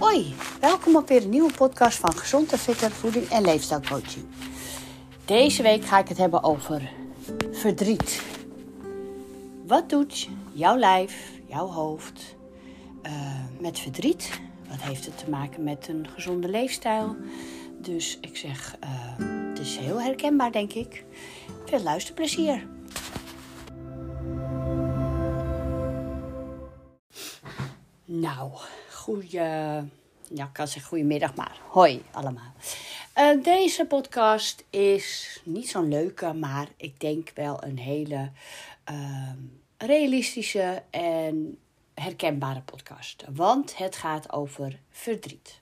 Hoi, welkom op weer een nieuwe podcast van Gezond en Fitter Voeding en Leefstijlcoaching. Deze week ga ik het hebben over verdriet. Wat doet jouw lijf, jouw hoofd uh, met verdriet? Wat heeft het te maken met een gezonde leefstijl? Dus ik zeg, uh, het is heel herkenbaar denk ik. Veel luisterplezier. Nou, goeie, ja, ik kan zeggen goedemiddag, maar hoi allemaal. Uh, deze podcast is niet zo'n leuke, maar ik denk wel een hele uh, realistische en herkenbare podcast. Want het gaat over verdriet.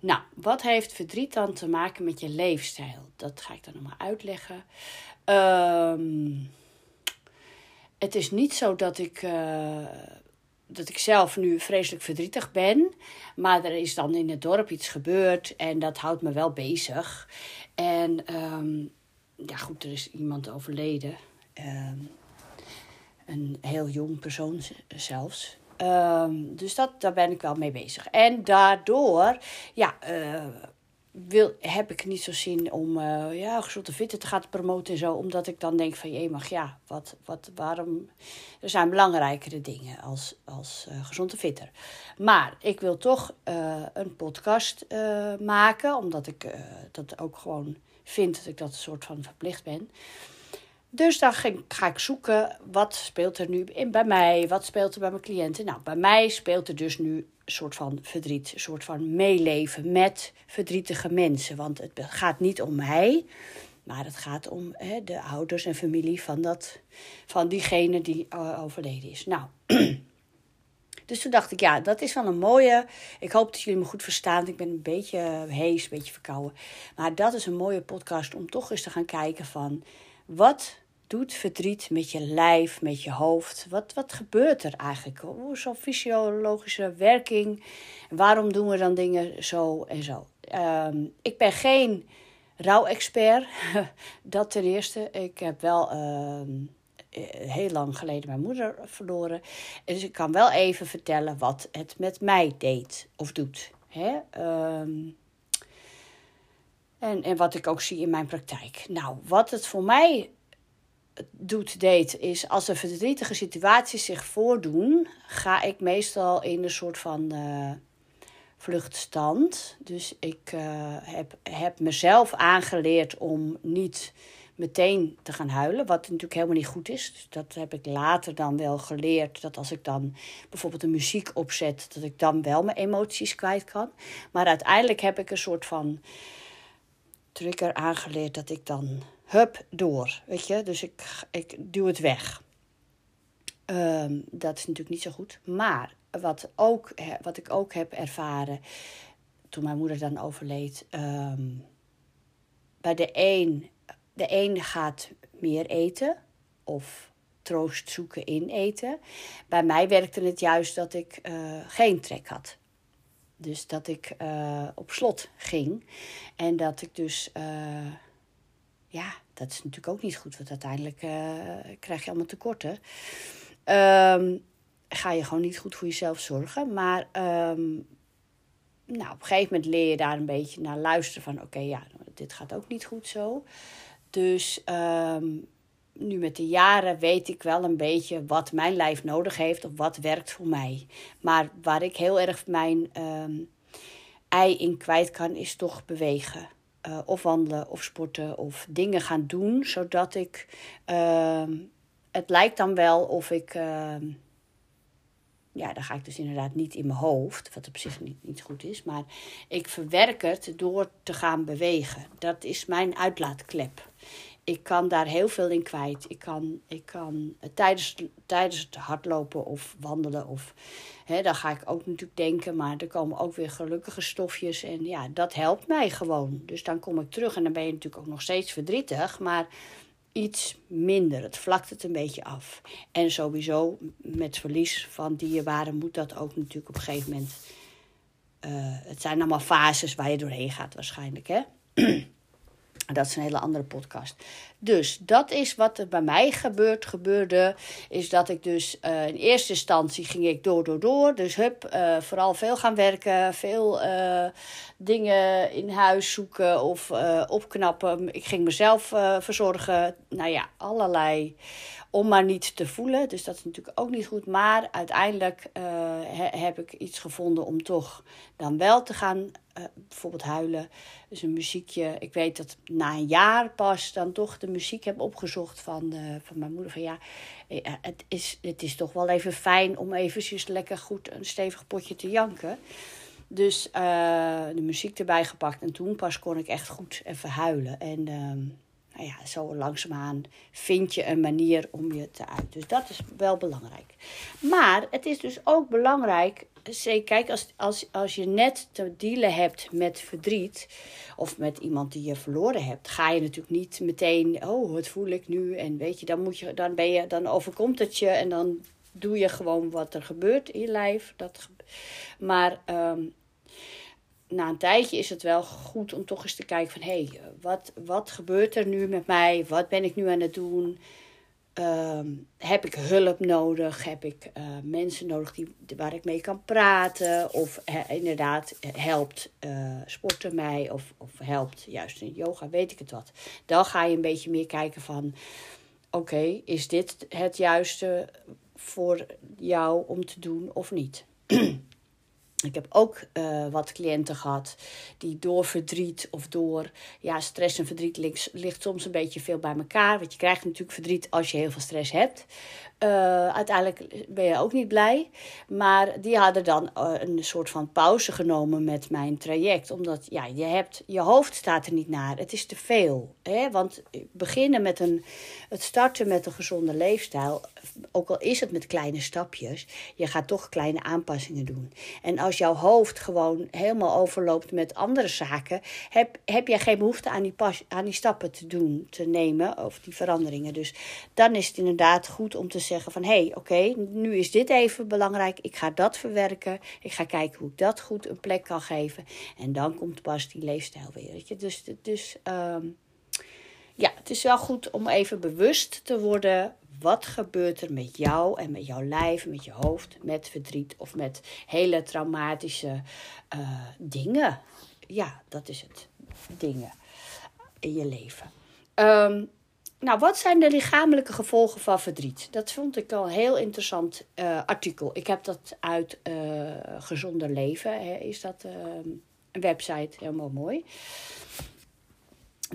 Nou, wat heeft verdriet dan te maken met je leefstijl? Dat ga ik dan nog maar uitleggen. Uh, het is niet zo dat ik uh, dat ik zelf nu vreselijk verdrietig ben. Maar er is dan in het dorp iets gebeurd en dat houdt me wel bezig. En um, ja, goed, er is iemand overleden. Um, een heel jong persoon zelfs. Um, dus dat, daar ben ik wel mee bezig. En daardoor, ja, uh, wil, heb ik niet zo zin om uh, ja, gezonde fitter te gaan promoten en zo. Omdat ik dan denk van, je mag ja, wat, wat, waarom... Er zijn belangrijkere dingen als, als uh, gezonde fitter. Maar ik wil toch uh, een podcast maken. Omdat ik dat ook gewoon vind dat ik dat een soort van verplicht ben. Dus dan ga ik zoeken, wat speelt er nu bij mij? Wat speelt er bij mijn cliënten? Nou, bij mij speelt er dus nu een soort van verdriet, een soort van meeleven met verdrietige mensen. Want het gaat niet om mij, maar het gaat om hè, de ouders en familie van, dat, van diegene die uh, overleden is. Nou, dus toen dacht ik, ja, dat is wel een mooie. Ik hoop dat jullie me goed verstaan. Ik ben een beetje hees, een beetje verkouden. Maar dat is een mooie podcast om toch eens te gaan kijken van wat doet verdriet met je lijf, met je hoofd? Wat, wat gebeurt er eigenlijk? Hoe is zo'n fysiologische werking? Waarom doen we dan dingen zo en zo? Um, ik ben geen rouwexpert, dat ten eerste. Ik heb wel uh, heel lang geleden mijn moeder verloren. Dus ik kan wel even vertellen wat het met mij deed of doet. Hè? Um, en, en wat ik ook zie in mijn praktijk. Nou, wat het voor mij doet, deed, is als er verdrietige situaties zich voordoen, ga ik meestal in een soort van uh, vluchtstand. Dus ik uh, heb, heb mezelf aangeleerd om niet meteen te gaan huilen, wat natuurlijk helemaal niet goed is. Dus dat heb ik later dan wel geleerd, dat als ik dan bijvoorbeeld een muziek opzet, dat ik dan wel mijn emoties kwijt kan. Maar uiteindelijk heb ik een soort van trigger aangeleerd dat ik dan hup door. Weet je, dus ik, ik duw het weg. Um, dat is natuurlijk niet zo goed. Maar wat, ook, wat ik ook heb ervaren toen mijn moeder dan overleed. Um, bij de een, de een gaat meer eten of troost zoeken in eten. Bij mij werkte het juist dat ik uh, geen trek had. Dus dat ik uh, op slot ging. En dat ik dus, uh, ja, dat is natuurlijk ook niet goed, want uiteindelijk uh, krijg je allemaal tekorten. Um, ga je gewoon niet goed voor jezelf zorgen. Maar um, nou, op een gegeven moment leer je daar een beetje naar luisteren van... oké, ja, dit gaat ook niet goed zo. Dus um, nu met de jaren weet ik wel een beetje wat mijn lijf nodig heeft... of wat werkt voor mij. Maar waar ik heel erg mijn ei in kwijt kan, is toch bewegen uh, of wandelen of sporten of dingen gaan doen, zodat ik. Uh, het lijkt dan wel of ik. Uh, ja, dan ga ik dus inderdaad niet in mijn hoofd, wat op zich niet, niet goed is, maar ik verwerk het door te gaan bewegen. Dat is mijn uitlaatklep. Ik kan daar heel veel in kwijt. Ik kan, ik kan tijdens, tijdens het hardlopen of wandelen of Hè, dan ga ik ook natuurlijk denken, maar er komen ook weer gelukkige stofjes. En ja, dat helpt mij gewoon. Dus dan kom ik terug en dan ben je natuurlijk ook nog steeds verdrietig, maar iets minder. Het vlakt het een beetje af. En sowieso met verlies van dierbaren moet dat ook natuurlijk op een gegeven moment. Uh, het zijn allemaal fases waar je doorheen gaat waarschijnlijk. Hè? Dat is een hele andere podcast. Dus dat is wat er bij mij gebeurt, gebeurde. Is dat ik dus uh, in eerste instantie ging ik door, door, door. Dus hup, uh, vooral veel gaan werken. Veel uh, dingen in huis zoeken of opknappen. Ik ging mezelf verzorgen. Nou ja, allerlei om maar niet te voelen. Dus dat is natuurlijk ook niet goed. Maar uiteindelijk uh, heb ik iets gevonden om toch dan wel te gaan uh, bijvoorbeeld huilen. Dus een muziekje. Ik weet dat na een jaar pas dan toch de muziek heb opgezocht van, uh, van mijn moeder. Van ja, het is, het is toch wel even fijn om eventjes lekker goed een stevig potje te janken. Dus de muziek erbij gepakt. En toen pas kon ik echt goed even huilen. En ehm, nou ja, zo langzaamaan vind je een manier om je te uiten. Dus dat is wel belangrijk. Maar het is dus ook belangrijk. Kijk, als, als, als je net te dealen hebt met verdriet. of met iemand die je verloren hebt. ga je natuurlijk niet meteen. Oh, wat voel ik nu? En weet je, dan, moet je, dan, ben je, dan overkomt het je. en dan doe je gewoon wat er gebeurt in je lijf. Dat, maar um, na een tijdje is het wel goed om toch eens te kijken van... hé, hey, wat, wat gebeurt er nu met mij? Wat ben ik nu aan het doen? Ehm, heb ik hulp nodig? Heb ik uh, mensen nodig die, waar ik mee kan praten? Of inderdaad, helpt uh, sporten mij? Of, of helpt juist in yoga, weet ik het wat. Dan ga je een beetje meer kijken van... Oké, is dit het juiste voor jou om te doen of niet? Ik heb ook uh, wat cliënten gehad die door verdriet of door ja, stress en verdriet ligt, soms een beetje veel bij elkaar. Want je krijgt natuurlijk verdriet als je heel veel stress hebt. Uh, uiteindelijk ben je ook niet blij. Maar die hadden dan uh, een soort van pauze genomen met mijn traject. Omdat ja, je, hebt, je hoofd staat er niet naar. Het is te veel. Hè? Want beginnen met een, het starten met een gezonde leefstijl. Ook al is het met kleine stapjes. Je gaat toch kleine aanpassingen doen. En als jouw hoofd gewoon helemaal overloopt met andere zaken. Heb, heb jij geen behoefte aan die, pas, aan die stappen te doen, te nemen. Of die veranderingen. Dus dan is het inderdaad goed om te zeggen van hé, hey, oké, nu is dit even belangrijk. Ik ga dat verwerken. Ik ga kijken hoe ik dat goed een plek kan geven. En dan komt pas die leefstijl weer. Weet je? Dus, dus um, ja, het is wel goed om even bewust te worden. Wat gebeurt er met jou en met jouw lijf, met je hoofd, met verdriet of met hele traumatische uh, dingen? Ja, dat is het. Dingen in je leven. Um, nou, wat zijn de lichamelijke gevolgen van verdriet? Dat vond ik al een heel interessant uh, artikel. Ik heb dat uit uh, Gezonder Leven, hè, is dat uh, een website, helemaal mooi.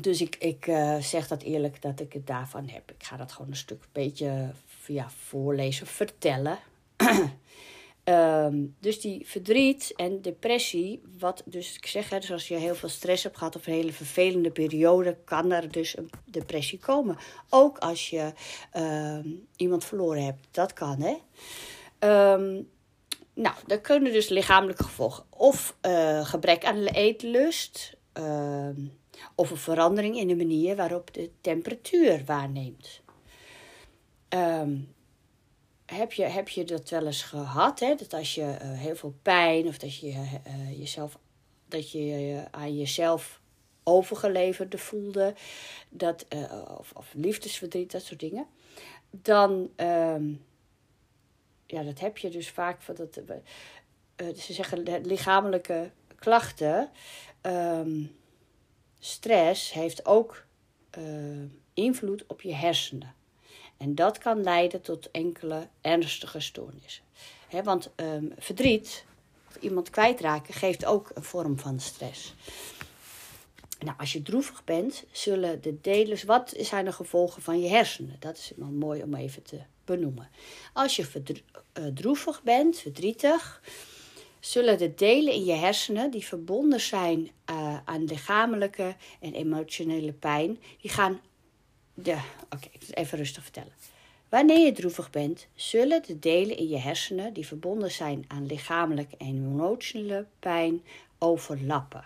Dus ik, ik zeg dat eerlijk dat ik het daarvan heb. Ik ga dat gewoon een stuk beetje ja, voorlezen, vertellen. Um, dus die verdriet en depressie, wat dus ik zeg, hè, dus als je heel veel stress hebt gehad of een hele vervelende periode, kan er dus een depressie komen. Ook als je um, iemand verloren hebt, dat kan hè. Um, nou, dat kunnen dus lichamelijke gevolgen. Of uh, gebrek aan eetlust, of een verandering in de manier waarop de temperatuur waarneemt. Um, heb je, heb je dat wel eens gehad? Hè? Dat als je uh, heel veel pijn of dat je uh, jezelf dat je uh, aan jezelf overgeleverd voelde, dat, of, of liefdesverdriet, dat soort dingen. Dan, um, ja, dat heb je dus vaak van dat. ze zeggen lichamelijke klachten. Um, stress heeft ook invloed op je hersenen. En dat kan leiden tot enkele ernstige stoornissen. want um, verdriet, of iemand kwijtraken, geeft ook een vorm van stress. Nou, als je droevig bent, zullen de delen. Wat zijn de gevolgen van je hersenen? Dat is wel mooi om even te benoemen. Als je uh, droevig bent, verdrietig, zullen de delen in je hersenen die verbonden zijn uh, aan lichamelijke en emotionele pijn, die gaan de, oké, ik zal even rustig vertellen. Wanneer je droevig bent, zullen de delen in je hersenen die verbonden zijn aan lichamelijke en emotionele pijn overlappen.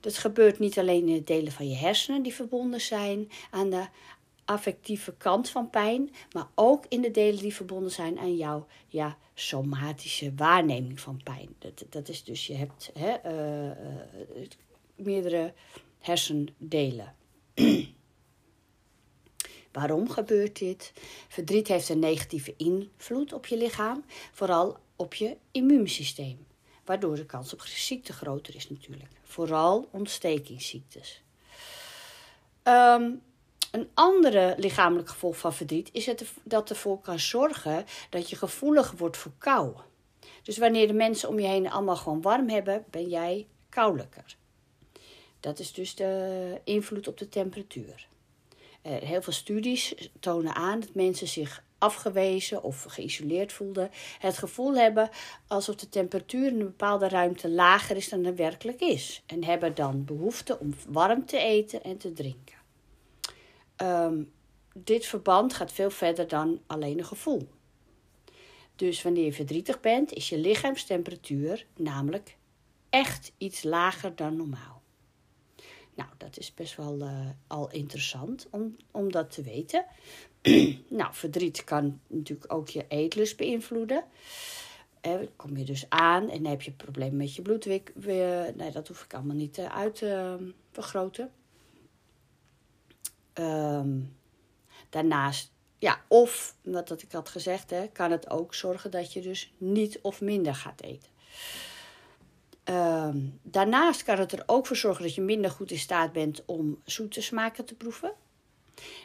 Dat gebeurt niet alleen in de delen van je hersenen die verbonden zijn aan de affectieve kant van pijn, maar ook in de delen die verbonden zijn aan jouw ja, somatische waarneming van pijn. Dat, dat is dus, je hebt hè, uh, uh, meerdere hersendelen. Waarom gebeurt dit? Verdriet heeft een negatieve invloed op je lichaam, vooral op je immuunsysteem, waardoor de kans op ziekte groter is natuurlijk. Vooral ontstekingsziektes. Ehm, een andere lichamelijk gevolg van verdriet is het dat ervoor kan zorgen dat je gevoelig wordt voor kou. Dus wanneer de mensen om je heen allemaal gewoon warm hebben, ben jij koudelijker. Dat is dus de invloed op de temperatuur. Uh, heel veel studies tonen aan dat mensen zich afgewezen of geïsoleerd voelden, het gevoel hebben alsof de temperatuur in een bepaalde ruimte lager is dan er werkelijk is. En hebben dan behoefte om warm te eten en te drinken. Ehm, dit verband gaat veel verder dan alleen een gevoel. Dus wanneer je verdrietig bent, is je lichaamstemperatuur namelijk echt iets lager dan normaal. Nou, dat is best wel uh, al interessant om, om dat te weten. nou, verdriet kan natuurlijk ook je eetlust beïnvloeden. Eh, kom je dus aan en heb je problemen met je bloeddruk. Nee, dat hoef ik allemaal niet uh, uit te uh, vergroten. Um, daarnaast, ja, of, wat ik had gezegd, hè, kan het ook zorgen dat je dus niet of minder gaat eten. Ehm, daarnaast kan het er ook voor zorgen dat je minder goed in staat bent om zoete smaken te proeven.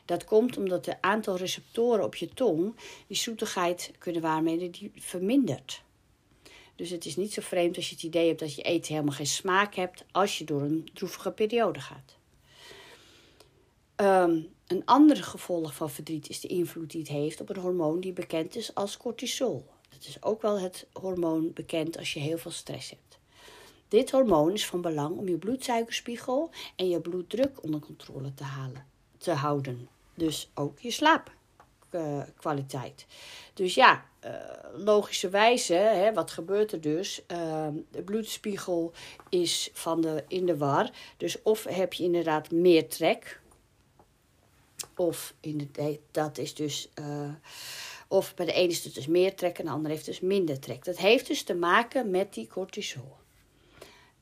Dat komt omdat het aantal receptoren op je tong die zoetigheid kunnen waarnemen, die vermindert. Dus het is niet zo vreemd als je het idee hebt dat je eten helemaal geen smaak hebt als je door een droevige periode gaat. Um, een ander gevolg van verdriet is de invloed die het heeft op een hormoon die bekend is als cortisol. Dat is ook wel het hormoon bekend als je heel veel stress hebt. Dit hormoon is van belang om je bloedsuikerspiegel en je bloeddruk onder controle te, halen, te houden. Dus ook je slaapkwaliteit. Dus ja, uh, logischerwijze, hè, wat gebeurt er dus? Uh, de bloedspiegel is van de, in de war. Dus of heb je inderdaad meer trek, of in de, dat is dus. Uh, of bij de ene is het dus meer trek en de andere heeft dus minder trek. Dat heeft dus te maken met die cortisol.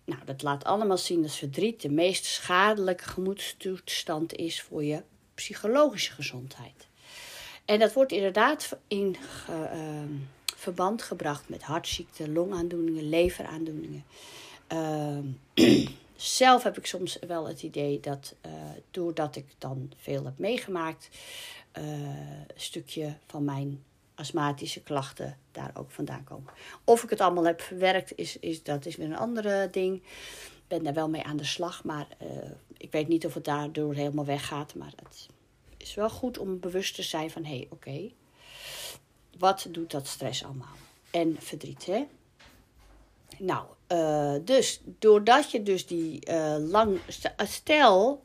Nou, dat laat allemaal zien dat verdriet de meest schadelijke gemoedstoestand is voor je psychologische gezondheid. En dat wordt inderdaad in uh, verband gebracht met hartziekten, longaandoeningen, leveraandoeningen. Uh, zelf heb ik soms wel het idee dat uh, doordat ik dan veel heb meegemaakt, uh, een stukje van mijn astmatische klachten daar ook vandaan komen. Of ik het allemaal heb verwerkt, is, is, dat is weer een andere ding. Ik ben daar wel mee aan de slag, maar uh, ik weet niet of het daardoor helemaal weggaat. Maar het is wel goed om bewust te zijn van, hé, hey, oké, wat doet dat stress allemaal? En verdriet, hè? Nou, uh, dus doordat je dus die uh, lang... Stel,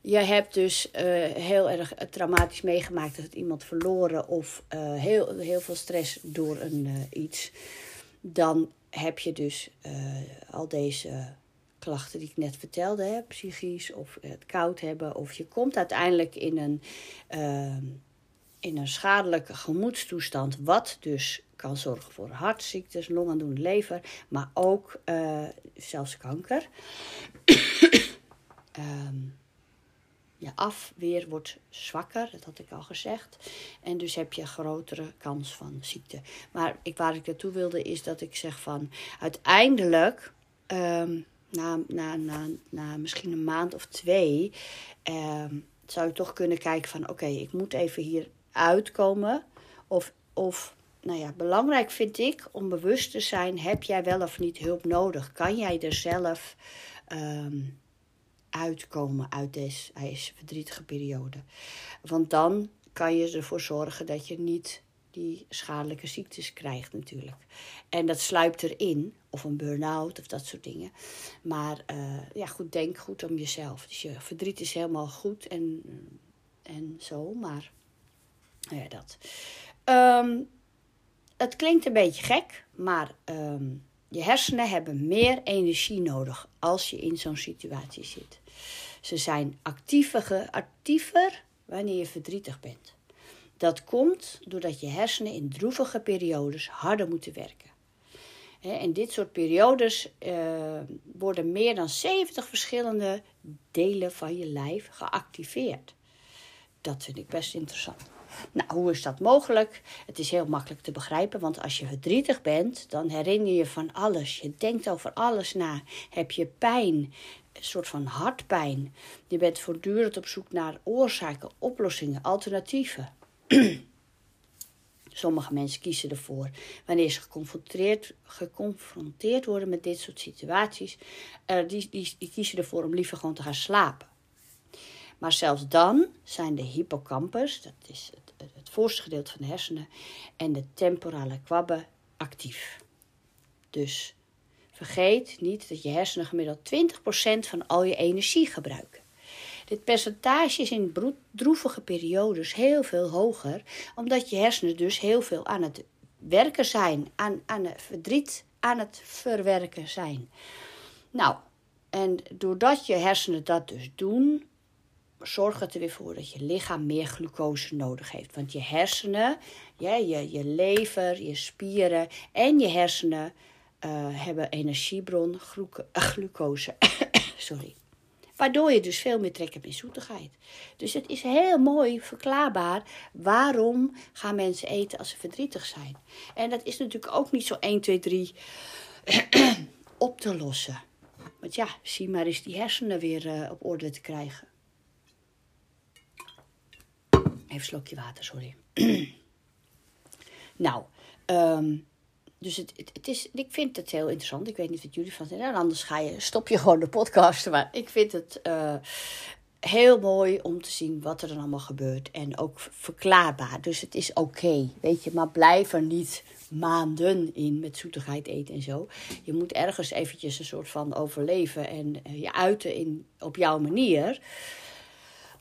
je hebt dus heel erg traumatisch meegemaakt dat iemand verloren of heel, heel veel stress door een, iets. Dan heb je dus al deze klachten die ik net vertelde, hè, psychisch of het koud hebben. Of je komt uiteindelijk in een, in een schadelijke gemoedstoestand, wat dus kan zorgen voor hartziektes, longaandoening, lever, maar ook zelfs kanker. um, je afweer wordt zwakker, dat had ik al gezegd. En dus heb je grotere kans van ziekte. Maar ik, waar ik naartoe wilde is dat ik zeg van uiteindelijk, um, na, na, na, na misschien een maand of twee, um, zou je toch kunnen kijken van oké, ik moet even hier uitkomen. Of, of nou ja, belangrijk vind ik om bewust te zijn, heb jij wel of niet hulp nodig? Kan jij er zelf... Um, uitkomen uit deze, verdrietige periode. Want dan kan je ervoor zorgen dat je niet die schadelijke ziektes krijgt natuurlijk. En dat sluipt erin, of een burn-out of dat soort dingen. Maar uh, ja, goed, denk goed om jezelf. Dus je verdriet is helemaal goed en, en zo, maar nou ja, dat. Um, het klinkt een beetje gek, maar um, je hersenen hebben meer energie nodig als je in zo'n situatie zit. Ze zijn actiever, actiever wanneer je verdrietig bent. Dat komt doordat je hersenen in droevige periodes harder moeten werken. In dit soort periodes uh, worden meer dan 70 verschillende delen van je lijf geactiveerd. Dat vind ik best interessant. Nou, hoe is dat mogelijk? Het is heel makkelijk te begrijpen, want als je verdrietig bent, dan herinner je van alles. Je denkt over alles na. Heb je pijn, een soort van hartpijn. Je bent voortdurend op zoek naar oorzaken, oplossingen, alternatieven. Sommige mensen kiezen ervoor, wanneer ze geconfronteerd, geconfronteerd worden met dit soort situaties, uh, die, die, die kiezen ervoor om liever gewoon te gaan slapen. Maar zelfs dan zijn de hippocampus, dat is het, voorste gedeelte van de hersenen, en de temporale kwabben actief. Dus vergeet niet dat je hersenen gemiddeld 20% van al je energie gebruiken. Dit percentage is in droevige periodes heel veel hoger, omdat je hersenen dus heel veel aan het werken zijn, aan, aan het verdriet aan het verwerken zijn. Nou, en doordat je hersenen dat dus doen, zorgt er weer voor dat je lichaam meer glucose nodig heeft. Want je hersenen, ja, je, je lever, je spieren en je hersenen uh, hebben energiebron glucose. Sorry. Waardoor je dus veel meer trek hebt in zoetigheid. Dus het is heel mooi verklaarbaar waarom gaan mensen eten als ze verdrietig zijn. En dat is natuurlijk ook niet zo 1, 2, 3 op te lossen. Want ja, zie maar eens die hersenen weer uh, op orde te krijgen. Even een slokje water, sorry. nou, um, dus het, het, is, ik vind het heel interessant. Ik weet niet wat jullie van vinden. anders ga je, stop je gewoon de podcast. Maar ik vind het uh, heel mooi om te zien wat er dan allemaal gebeurt. En ook verklaarbaar. Dus het is oké. weet je, maar blijf er niet maanden in met zoetigheid eten en zo. Je moet ergens eventjes een soort van overleven en uh, je uiten in, op jouw manier.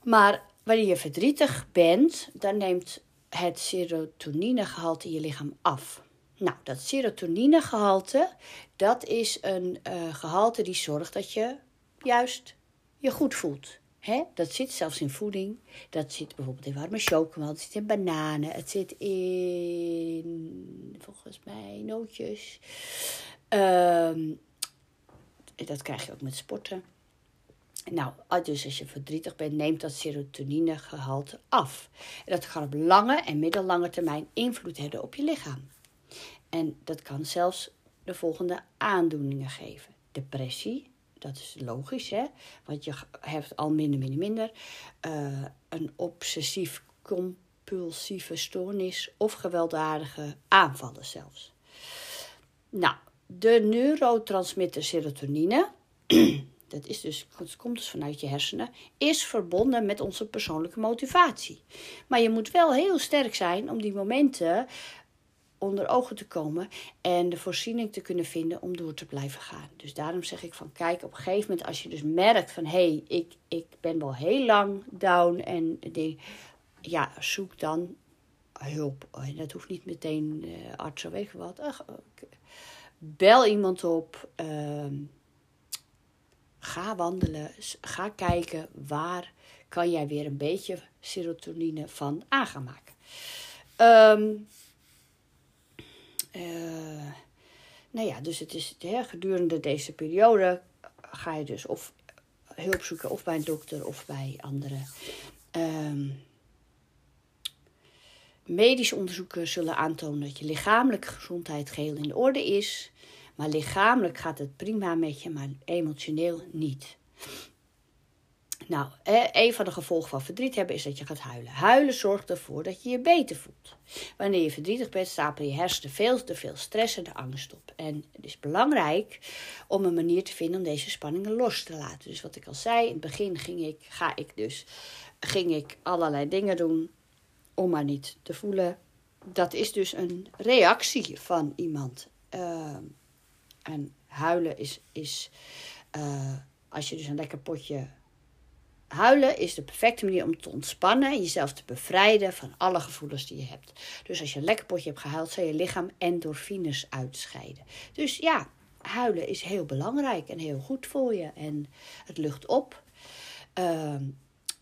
Maar wanneer je verdrietig bent, dan neemt het serotoninegehalte in je lichaam af. Nou, dat serotoninegehalte, dat is een uh, gehalte die zorgt dat je juist je goed voelt. Dat zit zelfs in voeding. Dat zit bijvoorbeeld in warme chocolade. Het zit in bananen. Het zit in, volgens mij, nootjes. Um, dat krijg je ook met sporten. Nou, dus als je verdrietig bent, neemt dat serotoninegehalte af. En dat kan op lange en middellange termijn invloed hebben op je lichaam. En dat kan zelfs de volgende aandoeningen geven: depressie, dat is logisch, hè? Want je hebt al minder, minder, minder. Uh, een obsessief-compulsieve stoornis of gewelddadige aanvallen zelfs. Nou, de neurotransmitter serotonine, dat is dus, komt dus vanuit je hersenen, is verbonden met onze persoonlijke motivatie. Maar je moet wel heel sterk zijn om die momenten onder ogen te komen en de voorziening te kunnen vinden om door te blijven gaan. Dus daarom zeg ik van kijk, op een gegeven moment als je dus merkt van hé, hey, ik, ik ben wel heel lang down en die, ja, zoek dan hulp. Dat hoeft niet meteen uh, arts of weet wat. Bel iemand op. Uh, ga wandelen. Ga kijken waar kan jij weer een beetje serotonine van aan gaan maken. Um, nou ja, dus het is gedurende deze periode ga je dus of hulp zoeken of bij een dokter of bij anderen. Um, medische onderzoeken zullen aantonen dat je lichamelijke gezondheid geheel in orde is. Maar lichamelijk gaat het prima met je, maar emotioneel niet. Nou, een van de gevolgen van verdriet hebben is dat je gaat huilen. Huilen zorgt ervoor dat je je beter voelt. Wanneer je verdrietig bent, stapelen je hersenen veel te veel stress en de angst op. En het is belangrijk om een manier te vinden om deze spanningen los te laten. Dus wat ik al zei, in het begin ging ik, ga ik dus, ging ik allerlei dingen doen om maar niet te voelen. Dat is dus een reactie van iemand. Uh, en huilen is, is uh, als je dus een lekker potje Huilen is de perfecte manier om te ontspannen en jezelf te bevrijden van alle gevoelens die je hebt. Dus als je een lekker potje hebt gehuild, zal je lichaam endorfines uitscheiden. Dus ja, huilen is heel belangrijk en heel goed voor je. En het lucht op. Uh,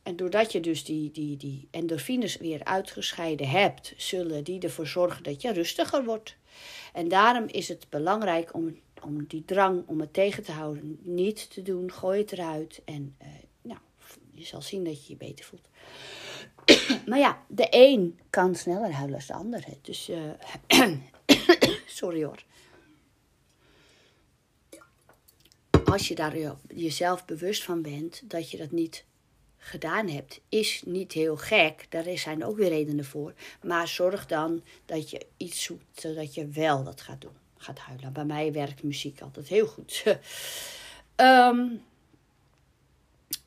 En doordat je dus die, die, die endorfines weer uitgescheiden hebt, zullen die ervoor zorgen dat je rustiger wordt. En daarom is het belangrijk om, om die drang om het tegen te houden niet te doen. Gooi het eruit en uh, nou, je zal zien dat je je beter voelt. maar ja, de een kan sneller huilen dan de ander. Dus, uh, sorry hoor. Als je daar jezelf bewust van bent dat je dat niet gedaan hebt, is niet heel gek. Daar zijn ook weer redenen voor. Maar zorg dan dat je iets zoekt zodat je wel dat gaat doen. Gaat huilen. Bij mij werkt muziek altijd heel goed. um,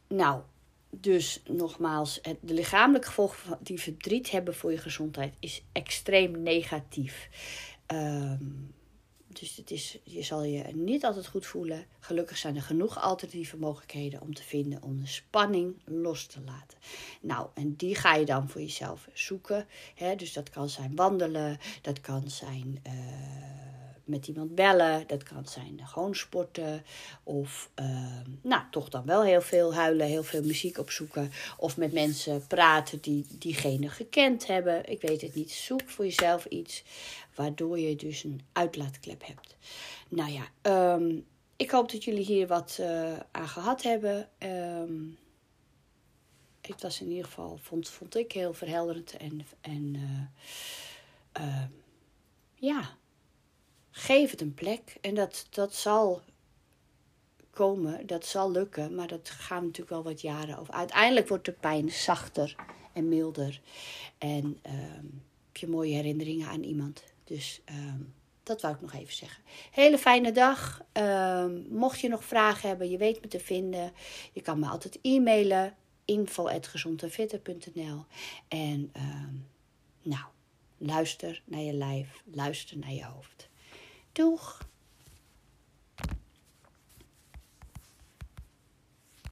nou, dus nogmaals, het, de lichamelijke gevolgen die verdriet hebben voor je gezondheid is extreem negatief. Um, dus het is, je zal je niet altijd goed voelen. Gelukkig zijn er genoeg alternatieve mogelijkheden om te vinden om de spanning los te laten. Nou, en die ga je dan voor jezelf zoeken. Dus dat kan zijn wandelen, dat kan zijn. Uh, met iemand bellen. Dat kan zijn gewoon sporten. Of uh, nou, toch dan wel heel veel huilen, heel veel muziek opzoeken. Of met mensen praten die diegene gekend hebben. Ik weet het niet. Zoek voor jezelf iets waardoor je dus een uitlaatklep hebt. Nou ja, um, ik hoop dat jullie hier wat uh, aan gehad hebben. Um, het was in ieder geval, vond, vond ik heel verhelderend. En, en uh, ja, geef het een plek. En dat, dat zal komen, dat zal lukken, maar dat gaat natuurlijk wel wat jaren over. Uiteindelijk wordt de pijn zachter en milder. En ehm, heb je mooie herinneringen aan iemand. Dus ehm, dat wou ik nog even zeggen. Hele fijne dag. Um, mocht je nog vragen hebben, je weet me te vinden. Je kan me altijd e-mailen. info.gezondenfitter.nl En nou, luister naar je lijf. Luister naar je hoofd. Doeg!